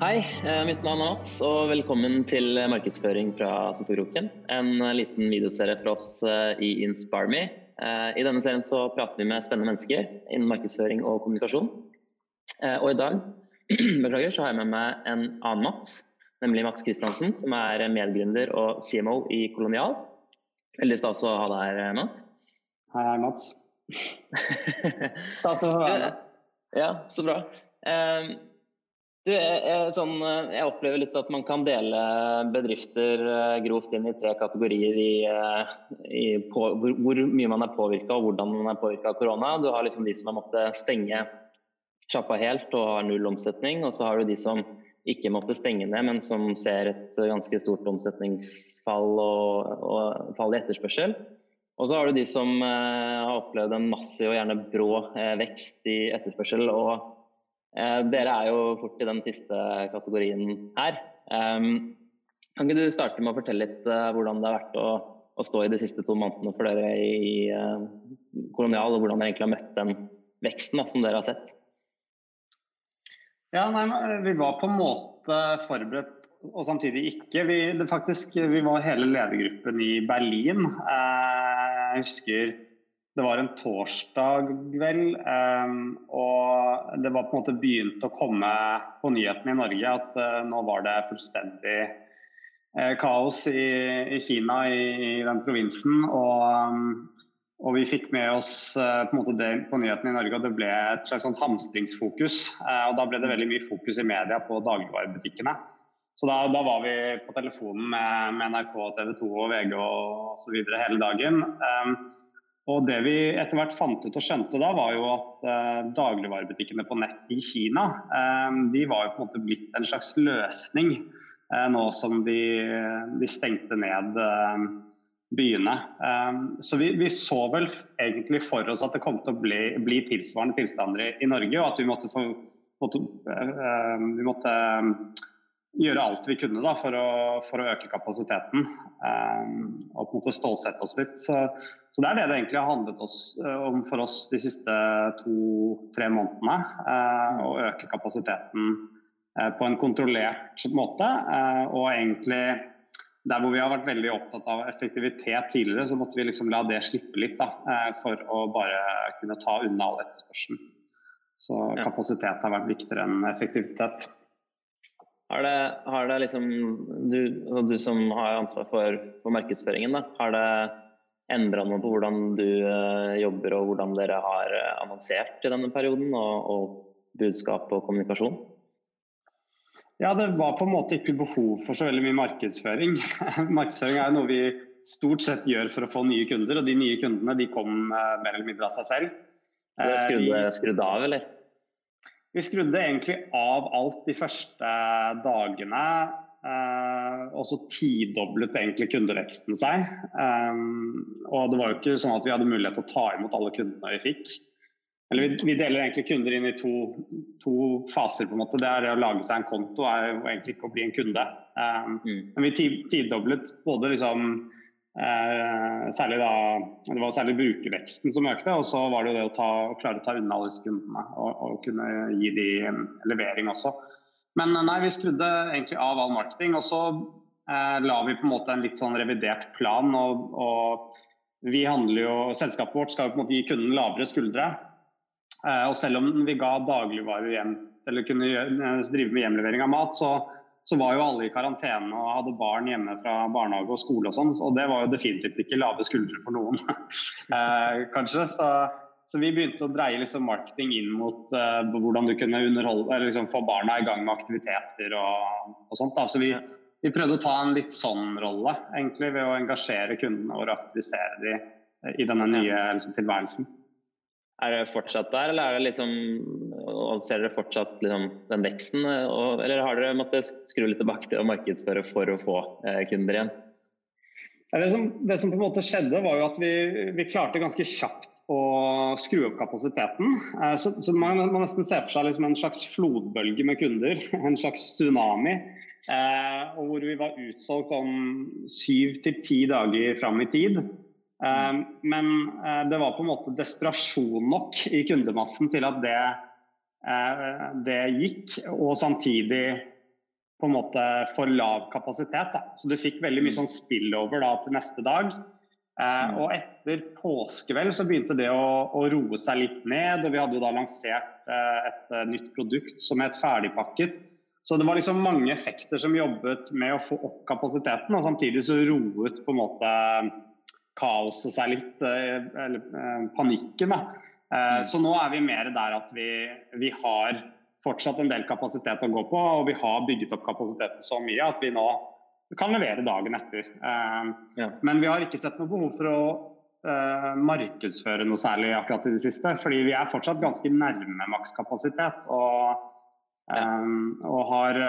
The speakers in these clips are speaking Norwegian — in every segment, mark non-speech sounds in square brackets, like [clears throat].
Hei, eh, mitt navn er Mats, og velkommen til markedsføring fra Sofokroken. En liten videoserie for oss eh, i InspireMe. Me. I denne serien så prater vi med spennende mennesker innen markedsføring og kommunikasjon. Og i dag [clears throat] beklager, så har jeg med meg en annen Mats, nemlig Mats Kristiansen, som er medgründer og CMO i Kolonial. Veldig stas å ha deg her, Mats. Hei, hei, Mats. [laughs] Stas å være med. Ja, så bra. Du, jeg, sånn, jeg, opplever litt at man kan dele bedrifter eh, grovt inn i tre kategorier i, eh, i på, hvor, hvor, mye man er påvirka og hvordan man er påvirka av korona. Du har liksom de som har måttet stenge sjappa helt og har null omsetning. Og så har du de som ikke måtte stenge ned, men som ser et ganske stort omsetningsfall og, og fall i etterspørsel. Og så har du de som har opplevd en massiv og gjerne brå vekst i etterspørsel. og Eh, dere er jo fort i den siste kategorien her. Um, kan ikke du starte med å fortelle litt uh, hvordan det har vært å, å, stå i de siste to månedene for dere i uh, Kolonial, og hvordan dere egentlig har møtt den veksten da, som dere har sett? Ja, nei, Vi var på en måte forberedt og samtidig ikke. Vi, faktisk, vi var hele ledergruppen i Berlin. Jeg husker det var en torsdag, vel. Um, og det var på en måte begynt å komme på nyhetene i Norge at uh, nå var det fullstendig uh, kaos i, i Kina, i, i, den provinsen. Og, um, og, vi fikk med oss uh, på, en måte det på nyhetene i Norge, og det ble et slags sånn hamstringsfokus. og da ble det veldig mye fokus i media på dagligvarebutikkene. Så da, da, var vi på telefonen med, med NRK, TV 2 og VG og osv. hele dagen. Og Det vi etter hvert fant ut og skjønte da, var jo at eh, dagligvarebutikkene på nett i Kina eh, de var jo på en måte blitt en slags løsning eh, nå som de, de stengte ned eh, byene. Eh, så vi, vi, så vel egentlig for oss at det kom til å bli, bli tilsvarende tilstander i, i, Norge, og at vi måtte, få, måtte, eh, vi måtte gjøre alt vi kunne da, for, å, for, å, øke kapasiteten. og på en måte stålsette oss litt. Så, så det er det det egentlig har handlet oss, eh, om for oss de siste to-tre månedene. Uh, å øke kapasiteten uh, på en kontrollert måte. Og egentlig der hvor vi har vært veldig opptatt av effektivitet tidligere, så måtte vi liksom la det slippe litt da, for å bare kunne ta unna all etterspørselen. Så kapasitet har vært viktigere enn effektivitet. Har det, har det liksom, du, altså du, som har ansvar for, for markedsføringen, da, har det endra noe på hvordan du uh, jobber og hvordan dere har uh, annonsert i denne perioden, og, og budskap og kommunikasjon? Ja, det var på en måte ikke behov for så veldig mye markedsføring. [laughs] markedsføring er noe vi stort sett gjør for å få nye kunder, og de nye kundene de kom uh, mer eller mindre av seg selv. Så det skrudde, skrudd av, eller? Vi skrudde egentlig av alt de første dagene. Uh, og så tidoblet egentlig kundeveksten seg. Um, og det var jo ikke sånn at vi hadde mulighet til å ta imot alle kundene vi fikk. Eller vi, vi deler egentlig kunder inn i to, to, faser. på en måte. Det er å lage seg en konto, er jo egentlig ikke å bli en kunde. Um, mm. Men vi tidoblet både liksom særlig da, Det var særlig brukerveksten som økte, og så var det jo det å ta, klare å ta unna disse kundene og, og kunne gi de levering også. Men eh, nei, vi skrudde egentlig av all marketing. Og så eh, la vi på en måte en litt sånn revidert plan. Og, og vi handler jo, Selskapet vårt skal jo på en måte gi kunden lavere skuldre. Eh, og selv om vi ga dagligvarer hjem, eller kunne eh, drive med hjemlevering av mat, så, så, var jo alle i karantene og hadde barn hjemme fra barnehage og skole og sånn. Og det var jo definitivt ikke lave skuldre for noen, [laughs] eh, kanskje. Så så vi begynte å dreie liksom marketing inn mot eh, hvordan du kunne underholde, liksom få barna i gang med aktiviteter og, og sånt. Da. Så vi, vi, prøvde å ta en litt sånn rolle egentlig ved å engasjere kundene og aktivisere dem eh, i denne nye liksom, tilværelsen. Er det fortsatt der, eller er det liksom, ser dere fortsatt liksom, den veksten? Og, eller har dere måttet skru litt tilbake til å markedsføre for å få eh, kunder igjen? Det som, det som, på en måte skjedde, var jo at vi, vi klarte ganske kjapt å skru opp kapasiteten. Eh, så, så man må nesten se for seg liksom en slags flodbølge med kunder. [laughs] En slags tsunami. Eh, og hvor vi var utsolgt sånn syv til ti dager fram i tid. Eh, men eh, det var på en måte desperasjon nok i kundemassen til at det, eh, det gikk. Og samtidig på en måte for lav kapasitet. Da. Så du fikk veldig mye mm. sånn spillover da, til neste dag. Mm. og etter påskeveld så begynte det å, å, roe seg litt ned. Og vi hadde jo da lansert et nytt produkt som het ferdigpakket. Så det var liksom mange effekter som jobbet med å få opp kapasiteten, og samtidig så roet på en måte kaoset seg litt, eh, eller eh, panikken. da. Mm. Så nå er vi mer der at vi, vi har fortsatt en del kapasitet å gå på, og vi har bygget opp kapasiteten så mye at vi nå kan levere dagen etter. Ja. Men vi har ikke sett noe behov for å uh, markedsføre noe særlig akkurat i det siste. Fordi vi er fortsatt ganske nærme makskapasitet. Og, um, og har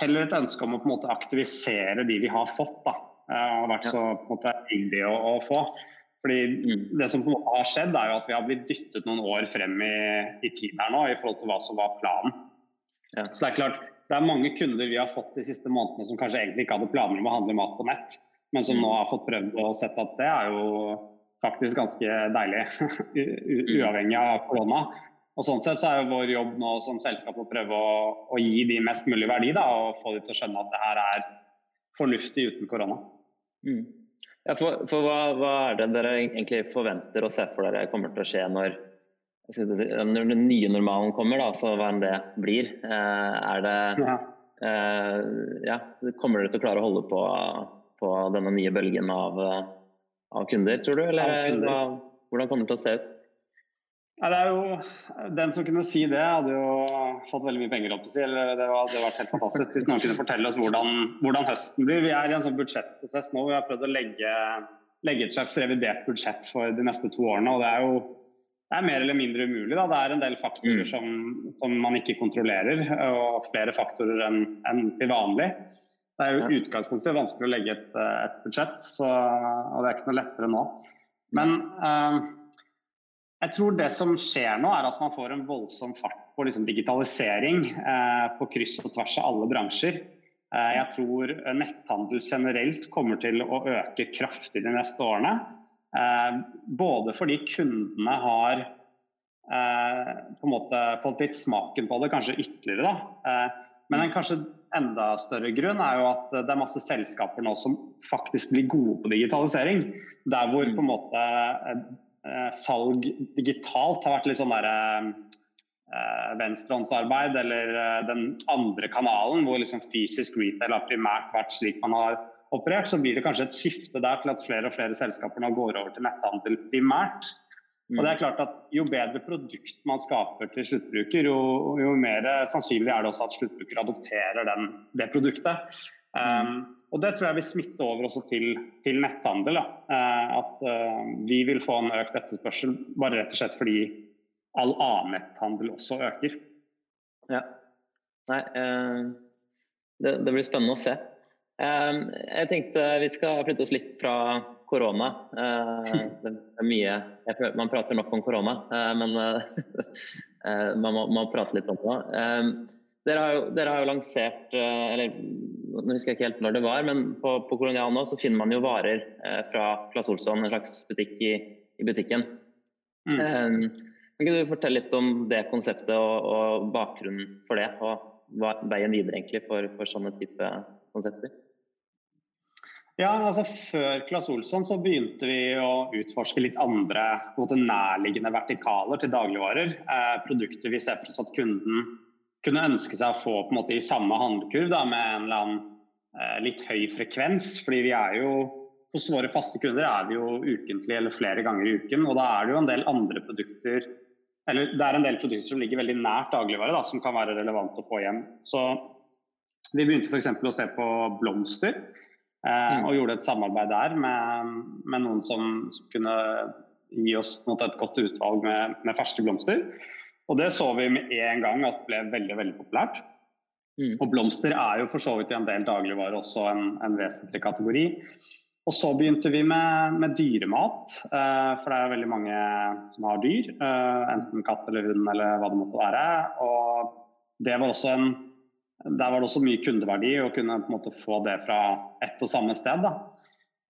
heller et ønske om å på en måte aktivisere de vi har fått. da. Har vært så måte hyggelig å, å få. Fordi mm. Det som på en måte har skjedd, er jo at vi har blitt dyttet noen år frem i, i tid her nå i forhold til hva som var planen. Ja. Så Det er klart, det er mange kunder vi har fått de siste månedene som kanskje egentlig ikke hadde planer om å handle mat på nett, men som mm. nå har fått prøvd og sett at det er jo faktisk ganske deilig, [laughs] mm. uavhengig av korona. Og Sånn sett så er jo vår jobb nå som selskap å prøve å, å gi de mest mulig verdi, da, og få de til å skjønne at det her er fornuftig uten korona. Mm. Ja, for, for hva, hva, er det dere egentlig forventer og ser for dere kommer til å skje når, når den nye normalen kommer, da, så hva enn det blir? Eh, er det ja. Eh, ja, Kommer dere til å klare å holde på, på denne nye bølgen av, av kunder, tror du? Eller hva, hvordan kommer det til å se ut? Ja, det er jo, Den som kunne si det, hadde jo fått veldig mye penger. opp å si, eller Det hadde vært helt fantastisk hvis noen kunne fortelle oss hvordan, hvordan, høsten blir. Vi er i en sånn budsjettprosess nå. Vi har prøvd å legge, legge, et slags revidert budsjett for de neste to årene. og Det er jo det er mer eller mindre umulig. Da. Det er en del faktorer mm. som, som, man ikke kontrollerer, og flere faktorer enn, en til vanlig. Det er jo utgangspunktet vanskelig å legge et, et budsjett, så, og det er ikke noe lettere nå. Men uh, jeg tror det som skjer nå, er at man får en voldsom fart på liksom digitalisering eh, på kryss og tvers av alle bransjer. Eh, jeg tror netthandel generelt kommer til å øke kraftig de neste årene. Eh, både fordi kundene har eh, på en måte fått litt smaken på det, kanskje ytterligere. Da. Eh, men en kanskje enda større grunn er jo at det er masse selskaper nå som faktisk blir gode på digitalisering. Der hvor på en måte Eh, salg digitalt har vært litt sånn derre eh, venstrehåndsarbeid, eller eh, den andre kanalen, hvor liksom fysisk retail har primært vært slik man har operert, så blir det kanskje et skifte der til at flere og flere selskaper nå går over til netthandel primært. Og det er klart at Jo bedre produkt man skaper til sluttbruker, jo, jo mer sannsynlig er det også at sluttbruker adopterer den, det produktet. Um, og Det tror jeg vil smitte over også til, til netthandel. Uh, at uh, vi vil få en økt etterspørsel bare rett og slett fordi all annen netthandel også øker. Ja. Nei, uh, det, det, blir spennende å se. jeg tenkte vi skal flytte oss litt fra korona. [laughs] det er mye Man prater nok om korona, men [laughs] man må, må, prate litt om det. Dere har, jo, dere har jo lansert eller nå husker jeg ikke helt når det var, men på, på Kolonial nå så finner man jo varer eh, fra Claes Olsson, en slags butikk i, i butikken. Mm. Um, kan du fortelle litt om det konseptet og, og bakgrunnen for det, og veien videre egentlig for, for sånne type konsepter? Ja, altså Før Claes Olsson så begynte vi å utforske litt andre måte, nærliggende vertikaler til dagligvarer. Eh, produkter vi ser for oss at kunden kunne ønske seg å få på en måte i samme handlekurv da, med en eller annen eh, litt høy frekvens. fordi vi er jo hos våre faste kunder er vi jo ukentlig eller flere ganger i uken. Og da er det jo en del andre produkter eller det er en del produkter som ligger veldig nært dagligvare, da, som kan være relevant å få hjem. Så vi begynte f.eks. å se på blomster. Eh, mm. Og gjorde et samarbeid der med, med noen som, som, kunne gi oss måte, et godt utvalg med, med ferske blomster. Og det så vi med en gang at ble veldig veldig populært. Mm. Og blomster er jo for så vidt i en del dagligvarer også en, en, vesentlig kategori. Og så begynte vi med, med dyremat, eh, for det er veldig mange som har dyr. Eh, enten katt eller hund eller hva det måtte være. Og det var også en, der var det også mye kundeverdi å kunne på en måte få det fra ett og samme sted. Da.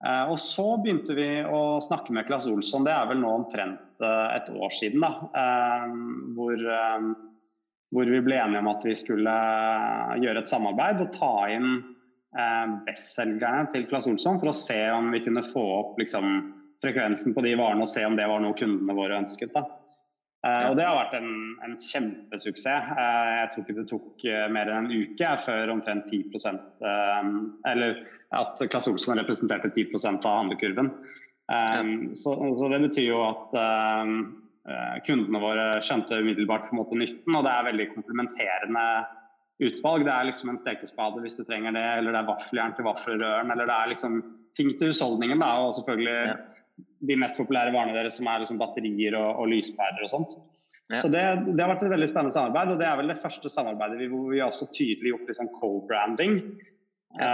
Eh, og så begynte vi å snakke med Claes Olsson, det er vel nå omtrent eh, et år siden, da. Eh, hvor, hvor vi ble enige om at vi skulle gjøre et samarbeid og ta inn bestselgerne til Claes Olsson for å se om vi kunne få opp liksom, frekvensen på de varene og se om det var noe kundene våre ønsket. Da. Eh, og det har vært en, en kjempesuksess. Uh, jeg tror ikke det tok uh, mer enn en uke før omtrent 10 eh, Eller at Klasse Olsen representerte 10% av handlekurven. Um, så, så, det betyr jo at kundene våre skjønte umiddelbart på en måte nytten, og det er veldig komplementerende utvalg. Det er liksom en stekespade hvis du trenger det, eller det er vaffeljern til vaffelrøren, eller det er liksom ting til husholdningen, da, og selvfølgelig ja. De mest populære varene deres som er liksom batterier og, og lyspærer og sånt. Ja. Så det, det, har vært et veldig spennende samarbeid, og det er vel det første samarbeidet vi, hvor vi har også tydelig gjort liksom co-branding. Ja.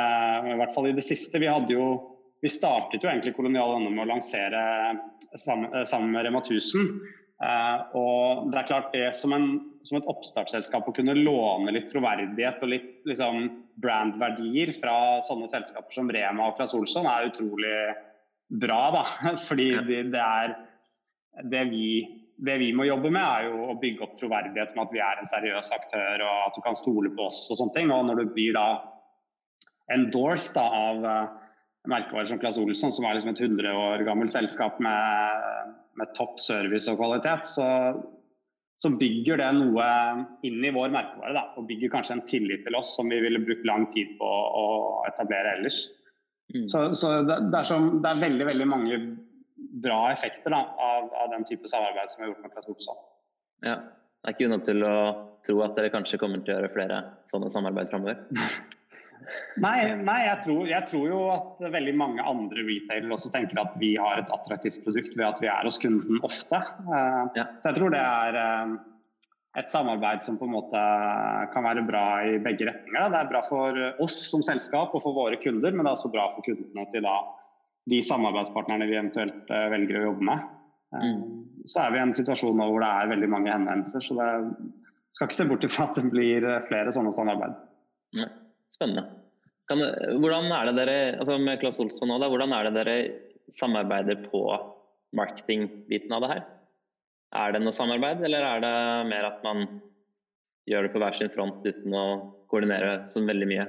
Uh, I hvert fall i det siste. Vi hadde jo vi startet jo egentlig Kolonial NM med å lansere sammen, eh, sammen med Rema 1000. Uh, og det er klart det som, en, som, et oppstartsselskap å kunne låne litt troverdighet og litt liksom, brandverdier fra sånne selskaper som Rema og Claes Olsson er utrolig bra. da, [laughs] Fordi det, det er det vi, det vi må jobbe med, er jo å bygge opp troverdighet med at vi er en seriøs aktør og at du kan stole på oss og sånne ting. Og når du blir da endorsed da, av merkevarer som Claes Olsson, som er liksom et 100 år gammelt selskap med, med topp service og kvalitet, så, så, bygger det noe inn i vår merkevare. Da, og bygger kanskje en tillit til oss som vi ville brukt lang tid på å etablere ellers. Mm. Så, så det, det, er som, det, er veldig veldig mange bra effekter da, av, av, den type samarbeid som vi har gjort med Claes Olsson. Ja, det er ikke unna til å tro at dere kanskje kommer til å gjøre flere sånne samarbeid framover? [laughs] Nei, nei jeg, tror, jeg, tror, jo at veldig mange andre retailere også tenker at vi har et attraktivt produkt ved at vi er hos kunden ofte. Uh, ja. Så jeg tror det er uh, et samarbeid som på en måte kan være bra i begge retninger. Det er bra for oss som selskap og for våre kunder, men det er også bra for kundene til da, de samarbeidspartnerne vi eventuelt uh, velger å jobbe med. Mm. Så er vi i en situasjon nå hvor det er veldig mange henvendelser, så det skal ikke se bort ifra at det blir flere sånne samarbeid. Ja. Spennende. Kan, hvordan er det dere, altså med Claes Olsson nå, da, hvordan er det dere samarbeider på marketingbiten av det her? Er det noe samarbeid, eller er det mer at man gjør det på hver sin front uten å koordinere så veldig mye?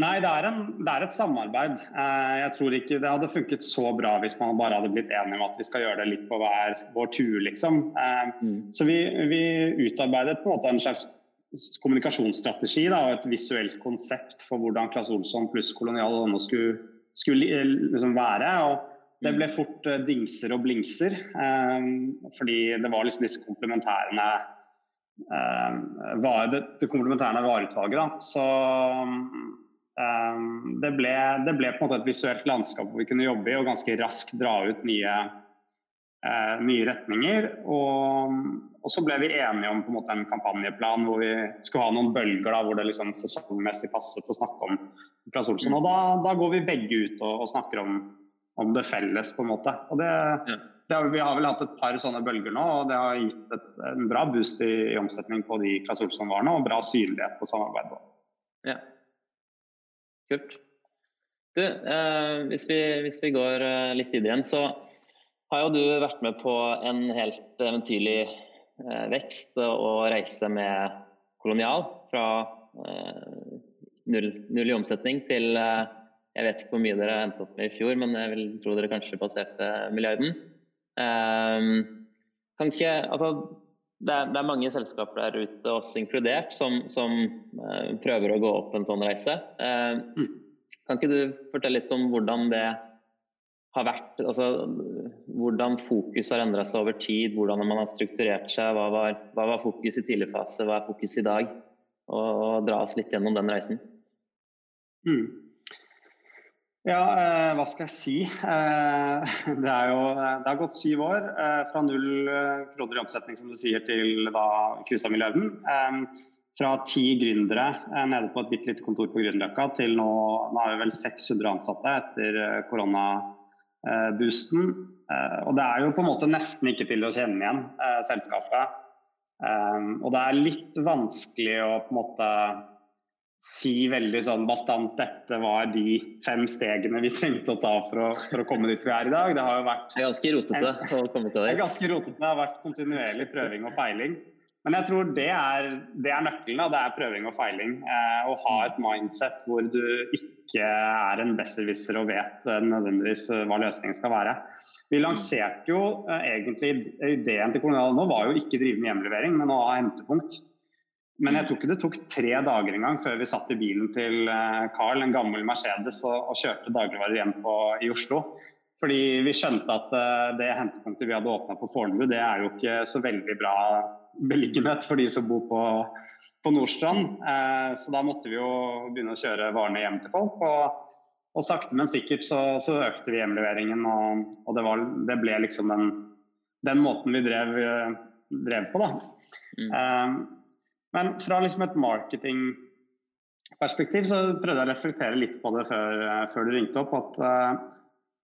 Nei, det er, en, det er, et samarbeid. Eh, jeg tror ikke det hadde funket så bra hvis man bare hadde blitt enige om at vi skal gjøre det litt på hver vår tur, liksom. Eh, mm. Så vi, vi utarbeidet på en måte en slags kommunikasjonsstrategi da, og et visuelt konsept for hvordan Claes Olsson pluss Kolonial Honno skulle, skulle eh, liksom være. og det ble fort uh, dingser og blingser, um, fordi det var liksom disse komplementærene var det, det komplementærne vareutvalget. Så um, det, ble, det, ble, på en måte et visuelt landskap hvor vi kunne jobbe i og ganske raskt dra ut nye, uh, nye retninger. Og og så ble vi enige om på en, måte, en kampanjeplan hvor vi skulle ha noen bølger da, hvor det liksom sesongmessig passet å snakke om Claes Olsson. Og da, da, går vi begge ut og, og snakker om, om, det felles, på en måte. Og det, ja. det vi har vel hatt et par sånne bølger nå, og det har gitt et, en bra boost i, i omsetning på de Claes Olsson-varene, og bra synlighet på samarbeid. Ja. Kult. Du, eh, hvis, vi, hvis, vi, går eh, litt videre igjen, så har jo du vært med på en helt eventyrlig Eh, vekst og reise med kolonial. Fra eh, null, null, i omsetning til eh, Jeg vet ikke hvor mye dere endte opp med i fjor, men jeg vil tro dere kanskje passerte milliarden. Kan ikke, altså, det, er, det er mange selskaper der ute, oss inkludert, som, som prøver å gå opp en sånn reise. Kan ikke du fortelle litt om hvordan det har vært altså, Hvordan fokus har endra seg over tid, hvordan man har strukturert seg. Hva var, hva var fokus i tidlig fase, hva er fokus i dag? Og, og dra oss litt gjennom den reisen. Mm. Ja, eh, hva skal jeg si. Eh, [laughs] det, er jo, det har gått syv år. Eh, fra null eh, kroner i omsetning, som du sier, til da kryssa milliarden. Eh, fra ti gründere eh, nede på et bitte lite kontor på Grünerløkka til nå, nå har vi vel 600 ansatte etter koronaboosten. Eh. Eh, og det er jo på en måte nesten ikke til å kjenne igjen eh, selskapet. og det er litt vanskelig å på en måte si veldig sånn bastant dette var de fem stegene vi trengte å ta for å, for å komme dit vi er i dag. Det har jo vært ganske rotete å komme til det. [laughs] Det er ganske rotete. Det har vært kontinuerlig prøving og feiling. Men jeg tror det er, det er nøkkelen. Da. Det er prøving og feiling. Eh, å ha et mindset hvor du ikke er en besserwisser og vet eh, nødvendigvis eh, hva løsningen skal være. Vi lanserte jo eh, egentlig ideen til Kolonial nå var jo ikke drive med hjemlevering, men å ha hentepunkt. Men jeg tror ikke det tok tre dager engang før vi satt i bilen til eh, Carl, en gammel Mercedes, og, og kjørte dagligvarer hjem på, i Oslo. Fordi vi skjønte at uh, det hentepunktet vi hadde åpna på Fornebu, det er jo ikke så veldig bra beliggenhet for de som bor på, på Nordstrand. Uh, så da måtte vi jo begynne å kjøre varene hjem til folk. Og, og sakte, men sikkert så, så økte vi hjemleveringen, og, og det, var, det, ble liksom den, den måten vi drev, drev på, da. Mm. Uh, men fra liksom et marketingperspektiv så prøvde jeg å reflektere litt på det før, før du ringte opp. at uh,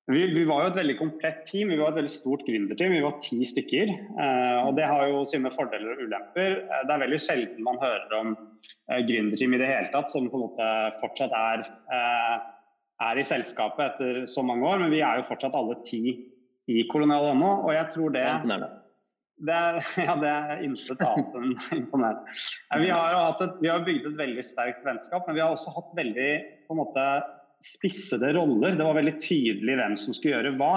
vi, vi, var jo et veldig komplett team. Vi var et veldig stort gründerteam. Vi var ti stykker. Uh, og det har jo sine fordeler og ulemper. Uh, det er veldig sjelden man hører om gründerteam i det hele tatt, som på en måte fortsatt er, er i selskapet etter så mange år. Men vi er jo fortsatt alle ti i Kolonial ennå, og jeg tror det det er, [laughs] ja, det er intet annet enn [laughs] imponerende. Vi har, et, vi har bygd et veldig sterkt vennskap, men vi har også hatt veldig måte, spissede roller. Det var veldig tydelig hvem som skulle gjøre hva.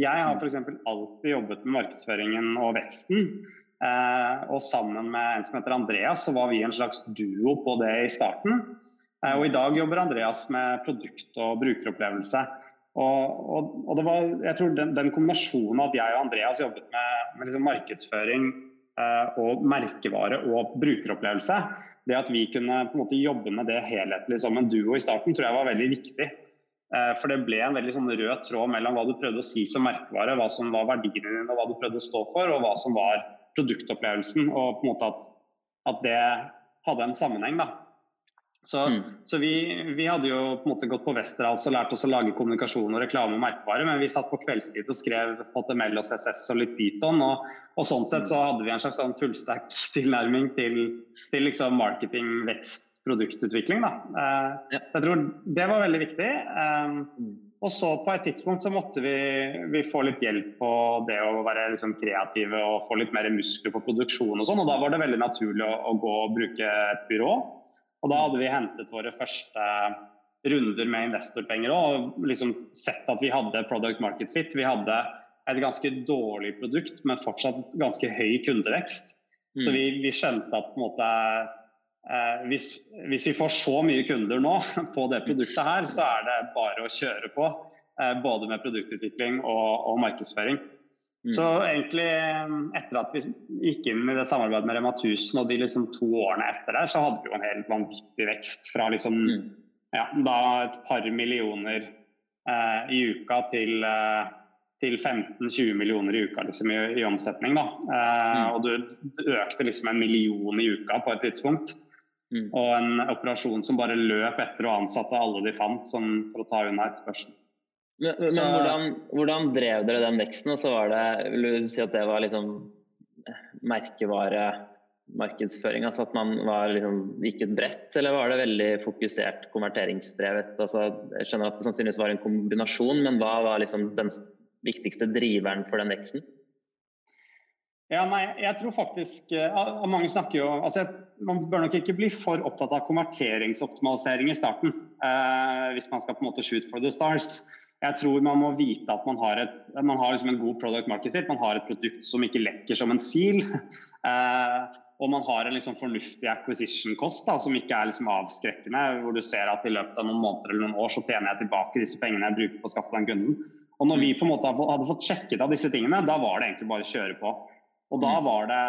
Jeg har f.eks. alltid jobbet med markedsføringen og veksten. Eh, og sammen med en som heter Andreas, så var vi en slags duo på det i starten. Eh, og i dag jobber Andreas med produkt og brukeropplevelse. Og, og, og, det var, jeg tror den, den, kombinasjonen at jeg og Andreas jobbet med, med liksom markedsføring eh, og merkevare og brukeropplevelse, det at vi kunne på en måte jobbe med det helhetlig som en duo i starten, tror jeg var veldig viktig. Eh, for det ble en veldig sånn rød tråd mellom hva du prøvde å si som merkevare, hva som var verdiene dine og hva du prøvde å stå for, og hva som var produktopplevelsen. Og på en måte at, at det hadde en sammenheng. da. Så, mm. så vi, vi, hadde jo på en måte gått på Westerdals og lært oss å lage kommunikasjon og reklame og merkevare, men vi satt på kveldstid og skrev HTML og CSS og litt Python. Og, og sånn sett så hadde vi en slags sånn fullstack [laughs] tilnærming til, til liksom marketing, vekst, produktutvikling. Da. Eh, ja. Jeg tror det var veldig viktig. Eh, og så på et tidspunkt så måtte vi, vi få litt hjelp på det å være liksom kreative og få litt mer muskler på produksjon og sånn. Og da var det veldig naturlig å, å gå og bruke et byrå. Og da hadde vi hentet våre første runder med investorpenger og liksom sett at vi hadde product market fit. Vi hadde et ganske dårlig produkt, men fortsatt ganske høy kundevekst. Mm. Så vi, vi, skjønte at måte eh, hvis, hvis, vi får så mye kunder nå [laughs] på det produktet her, så er det bare å kjøre på. Eh, både med produktutvikling og, og markedsføring. Mm. Så egentlig etter at vi gikk inn i det samarbeidet med Rema 1000 og de liksom to årene etter der, så hadde vi jo en helt vanvittig vekst fra liksom mm. ja, da et par millioner eh, i uka til, eh, til 15-20 millioner i uka liksom, i, i, omsetning. Da. Eh, mm. Og du, økte liksom en million i uka på et tidspunkt. Mm. Og en operasjon som bare løp etter å ansatte alle de fant, sånn, for å ta unna etterspørselen. Men, men så, hvordan, hvordan, drev dere den veksten? Og så var det, vil du si at det var liksom merkevaremarkedsføring? Altså at man var liksom, gikk ut bredt, eller var det veldig fokusert konverteringsdrevet? Altså, jeg skjønner at det sannsynligvis var en kombinasjon, men hva var liksom den viktigste driveren for den veksten? Ja, nei, jeg tror faktisk uh, Mange snakker jo altså, Man bør nok ikke bli for opptatt av konverteringsoptimalisering i starten. Uh, hvis man skal på en måte shoot for the stars. Jeg tror man må vite at man har, et, man har liksom en god product market fit. Man har et produkt som ikke lekker som en sil. Uh, [laughs] og man har en liksom fornuftig acquisition-kost som ikke er liksom avskrekkende. Hvor du ser at i løpet av noen måneder eller noen år så tjener jeg tilbake disse pengene jeg bruker på å skaffe den kunden. Og når vi på en måte hadde fått sjekket av disse tingene, da var det egentlig bare å kjøre på. Og da var det,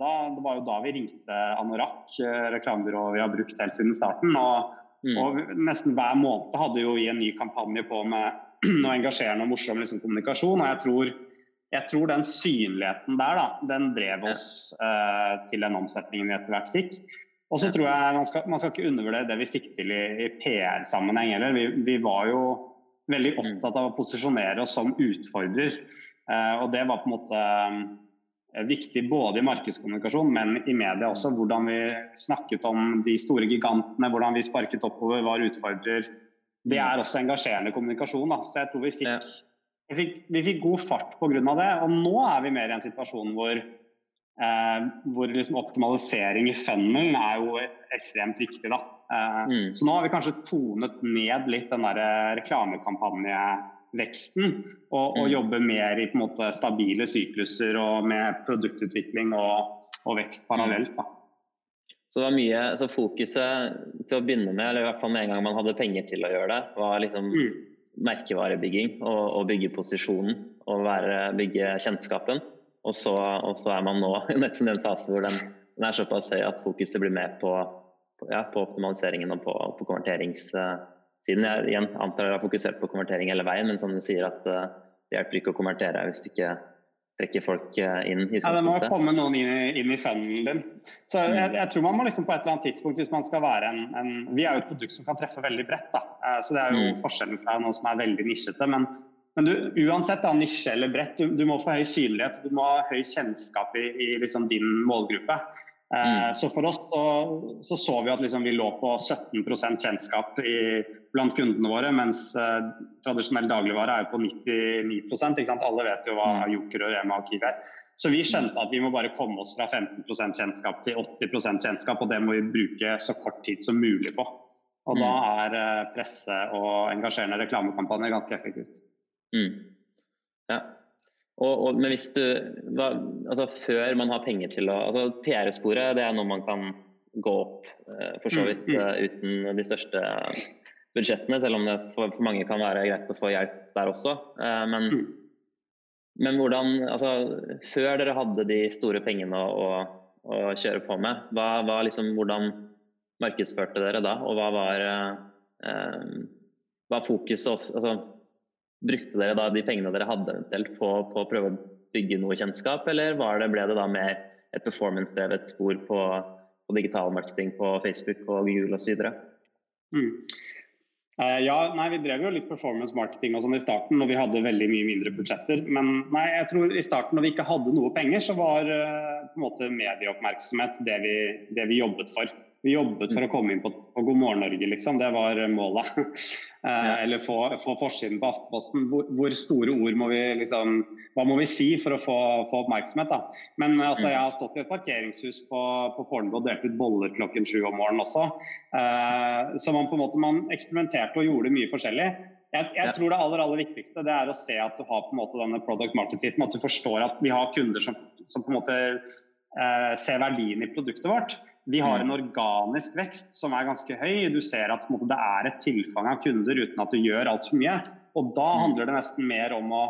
da, det var jo da vi ringte Anorak, eh, reklamebyrået vi har brukt helt siden starten. Og, mm. og, nesten hver måned hadde jo vi en ny kampanje på med og engasjerende og morsom liksom, kommunikasjon. Og jeg tror, jeg tror, den synligheten der, da, den drev oss uh, til den omsetningen vi etter hvert fikk. Og så tror jeg man skal, man skal, ikke undervurdere det vi fikk til i, i PR-sammenheng heller. Vi, vi, var jo veldig mm. opptatt av å posisjonere oss som utfordrer. Uh, og det var på en måte uh, viktig både i markedskommunikasjon, men i media også. Hvordan vi snakket om de store gigantene, hvordan vi sparket oppover, var utfordrer det er også engasjerende kommunikasjon. Da. Så jeg tror vi fikk, ja. vi fikk, vi fikk god fart pga. det. Og nå er vi mer i en situasjon hvor Eh, hvor liksom optimalisering i funnelen er jo ekstremt viktig. da. Eh, mm. Så nå har vi kanskje tonet ned litt den der reklamekampanjeveksten. Og, og mm. jobber mer i måte stabile sykluser og med produktutvikling og, og vekst parallelt. da. Så det var mye, så fokuset til å begynne med, eller i hvert fall med en gang man hadde penger til å gjøre det, var liksom mm. merkevarebygging og, og bygge posisjonen og være, bygge kjennskapen. Og så, og så, er man nå [laughs] i en fase hvor den, den, er såpass høy at fokuset blir med på, på, ja, på optimaliseringen og på, på konverteringssiden. Jeg igjen antar dere har fokusert på konvertering hele veien, men som du sier at uh, det hjelper ikke å konvertere hvis du ikke trekker folk eh, inn? Ja, Det må komme noen inn i, inn i funnelen din. Så mm. jeg, jeg, tror man må liksom på et eller annet tidspunkt, hvis man skal være en, en Vi er jo et produkt som kan treffe veldig bredt. da, uh, så Det er jo mm. forskjellen fra noe som er veldig nisjete. men men du, uansett da, nisje eller bredt, du, du, må få høy synlighet du må ha høy kjennskap i, i liksom din målgruppe. Eh, mm. Så for oss så, så, så vi at liksom vi lå på 17% kjennskap i, blant kundene våre, mens eh, tradisjonell dagligvare er jo på 99 ikke sant? Alle vet jo hva mm. Joker og Rema og Kiwi er. Så vi skjønte at vi må bare komme oss fra 15% kjennskap til 80% kjennskap, og det må vi bruke så kort tid som mulig på. Og mm. da er eh, presse og engasjerende reklamekampanjer ganske effektivt. Mm. Ja. Og, og, men hvis du hva, altså Før man har penger til å altså PR-sporet det er noe man kan gå opp uh, for så mm, vidt uh, uten de største budsjettene, selv om det for, for, mange kan være greit å få hjelp der også. Uh, men, mm. men, hvordan altså, Før dere hadde de store pengene å, å, å kjøre på med, hva, hva liksom, hvordan markedsførte dere da? Og hva var, var fokuset også? Altså, Brukte dere da de pengene dere hadde eventuelt på, på å prøve å bygge noe kjennskap, eller det, ble det da mer et performance-drevet spor på, på digital marketing på Facebook og Google osv.? Mm. Uh, ja, nei, Vi drev jo litt performance marketing og sånn i starten når vi hadde veldig mye mindre budsjetter. Men nei, jeg tror i starten når vi ikke hadde noe penger, så var uh, på en måte medieoppmerksomhet det vi, det vi jobbet for. Vi jobbet for å komme inn på, på God morgen Norge, liksom. Det var målet. [laughs] eh, eller få, få, forsiden på Aftenposten. Hvor, hvor, store ord må vi liksom Hva må vi si for å få, få oppmerksomhet, da. Men altså, jeg har stått i et parkeringshus på, på Fornebu og delt ut boller klokken sju om morgenen også. Eh, så man på en måte man eksperimenterte og gjorde mye forskjellig. Jeg, jeg, tror det aller aller viktigste det er å se at du har på en måte denne product market fit, at du forstår at vi har kunder som, som på en måte eh, ser verdien i produktet vårt. De har en mm. organisk vekst som er ganske høy. Du ser at måte, det er et tilfang av kunder uten at du gjør altfor mye. Og da mm. handler det nesten mer om å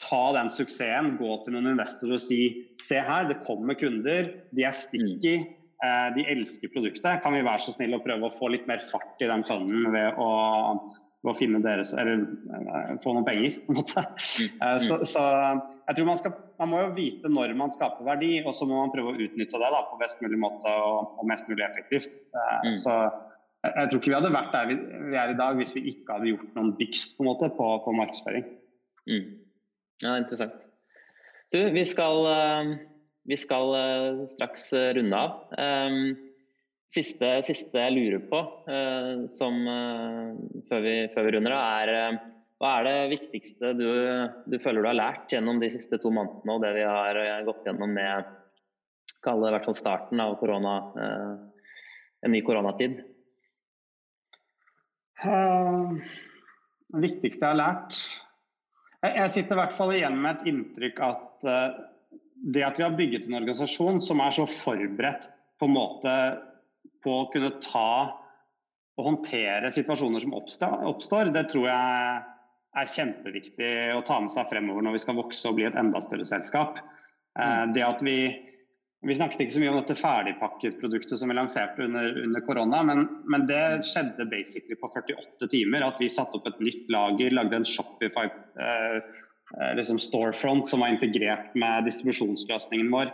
ta den suksessen, gå til noen investorer og si se her, det kommer kunder, de er sticky, mm. eh, de elsker produktet. Kan vi være så snill å prøve å få litt mer fart i den funden ved å ved å finne deres, eller uh, få noen penger. på en måte. Uh, så, så, jeg tror man, skal, man må jo vite når man skaper verdi, og så må man prøve å utnytte det da, på best mulig måte og, og mest mulig effektivt. Uh, mm. Så jeg, jeg, tror ikke vi hadde vært der vi, vi, er i dag hvis vi ikke hadde gjort noen bikst på, en måte, på, på markedsføring. Mm. Ja, interessant. Du, vi skal, vi skal straks runde av. Siste, siste, jeg lurer på, uh, som, uh, før, vi, før, vi, runder av, er uh, hva er det viktigste du, du, føler du har lært gjennom de siste to månedene og det vi har gått gjennom med kall det i hvert fall starten av korona, en ny koronatid? det viktigste jeg har lært jeg, jeg sitter i hvert fall igjen med et inntrykk at det at vi har bygget en organisasjon som er så forberedt på en måte på å kunne ta og håndtere situasjoner som oppstår, det tror jeg er kjempeviktig å ta med seg fremover når vi skal vokse og bli et enda større selskap. Eh, mm. Det at vi, vi snakket ikke så mye om dette ferdigpakket produktet som vi lanserte under, under korona, men, men, det skjedde basically på 48 timer. At vi satte opp et nytt lager, lagde en Shopify eh, eh liksom storefront som var integrert med distribusjonsløsningen vår.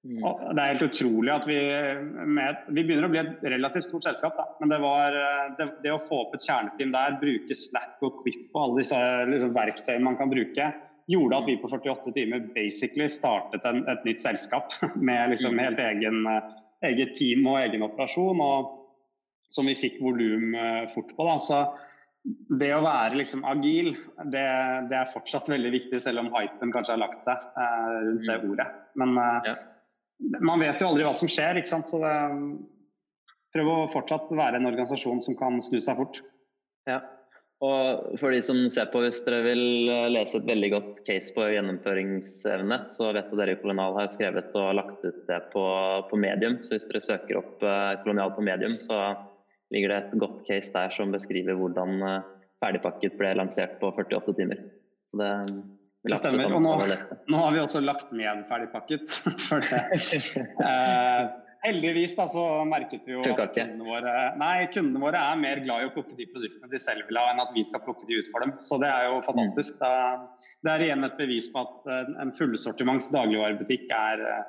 Mm. Det er helt utrolig at vi med, Vi begynner å bli et relativt stort selskap, da. men det, var, det, det, å få opp et kjerneteam der, bruke Slack og Quip og alle disse liksom, verktøyene man kan bruke, gjorde at vi på 48 timer basically startet en, et nytt selskap [laughs] med liksom mm. helt egen, eget team og egen operasjon, og som vi fikk volum eh, fort på. da, så det å være liksom agil, det, det, er fortsatt veldig viktig, selv om hypen kanskje har lagt seg eh, rundt det mm. ordet. Men eh. Man vet jo aldri hva som skjer, ikke sant. Så det, prøv å fortsatt være en organisasjon som kan snu seg fort. Ja. Og for de som ser på, hvis dere vil lese et veldig godt case på gjennomføringsevne, så vet dere i Kolonial har skrevet og lagt ut det på, på Medium. Så hvis dere søker opp uh, Kolonial på Medium, så ligger det et godt case der som beskriver hvordan ferdigpakket ble lansert på 48 timer. Så det det stemmer. Og nå, nå, har vi også lagt med ferdigpakket. [laughs] For det. Eh, heldigvis da, så merket vi jo at kundene våre, nei, kundene våre er mer glad i å plukke de produktene de selv vil ha, enn at vi skal plukke de ut for dem. Så det er jo fantastisk. Mm. Det, det, er igjen et bevis på at eh, en fullsortiments dagligvarebutikk er, eh,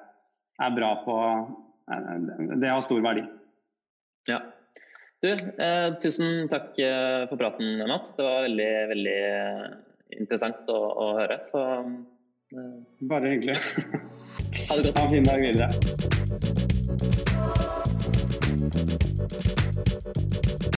er bra på eh, Det har stor verdi. Ja. Du, eh, tusen takk for praten, Mats. Det var veldig, veldig interessant å, å høre. Så eh, bare hyggelig. ha det godt. Ha en fin dag videre.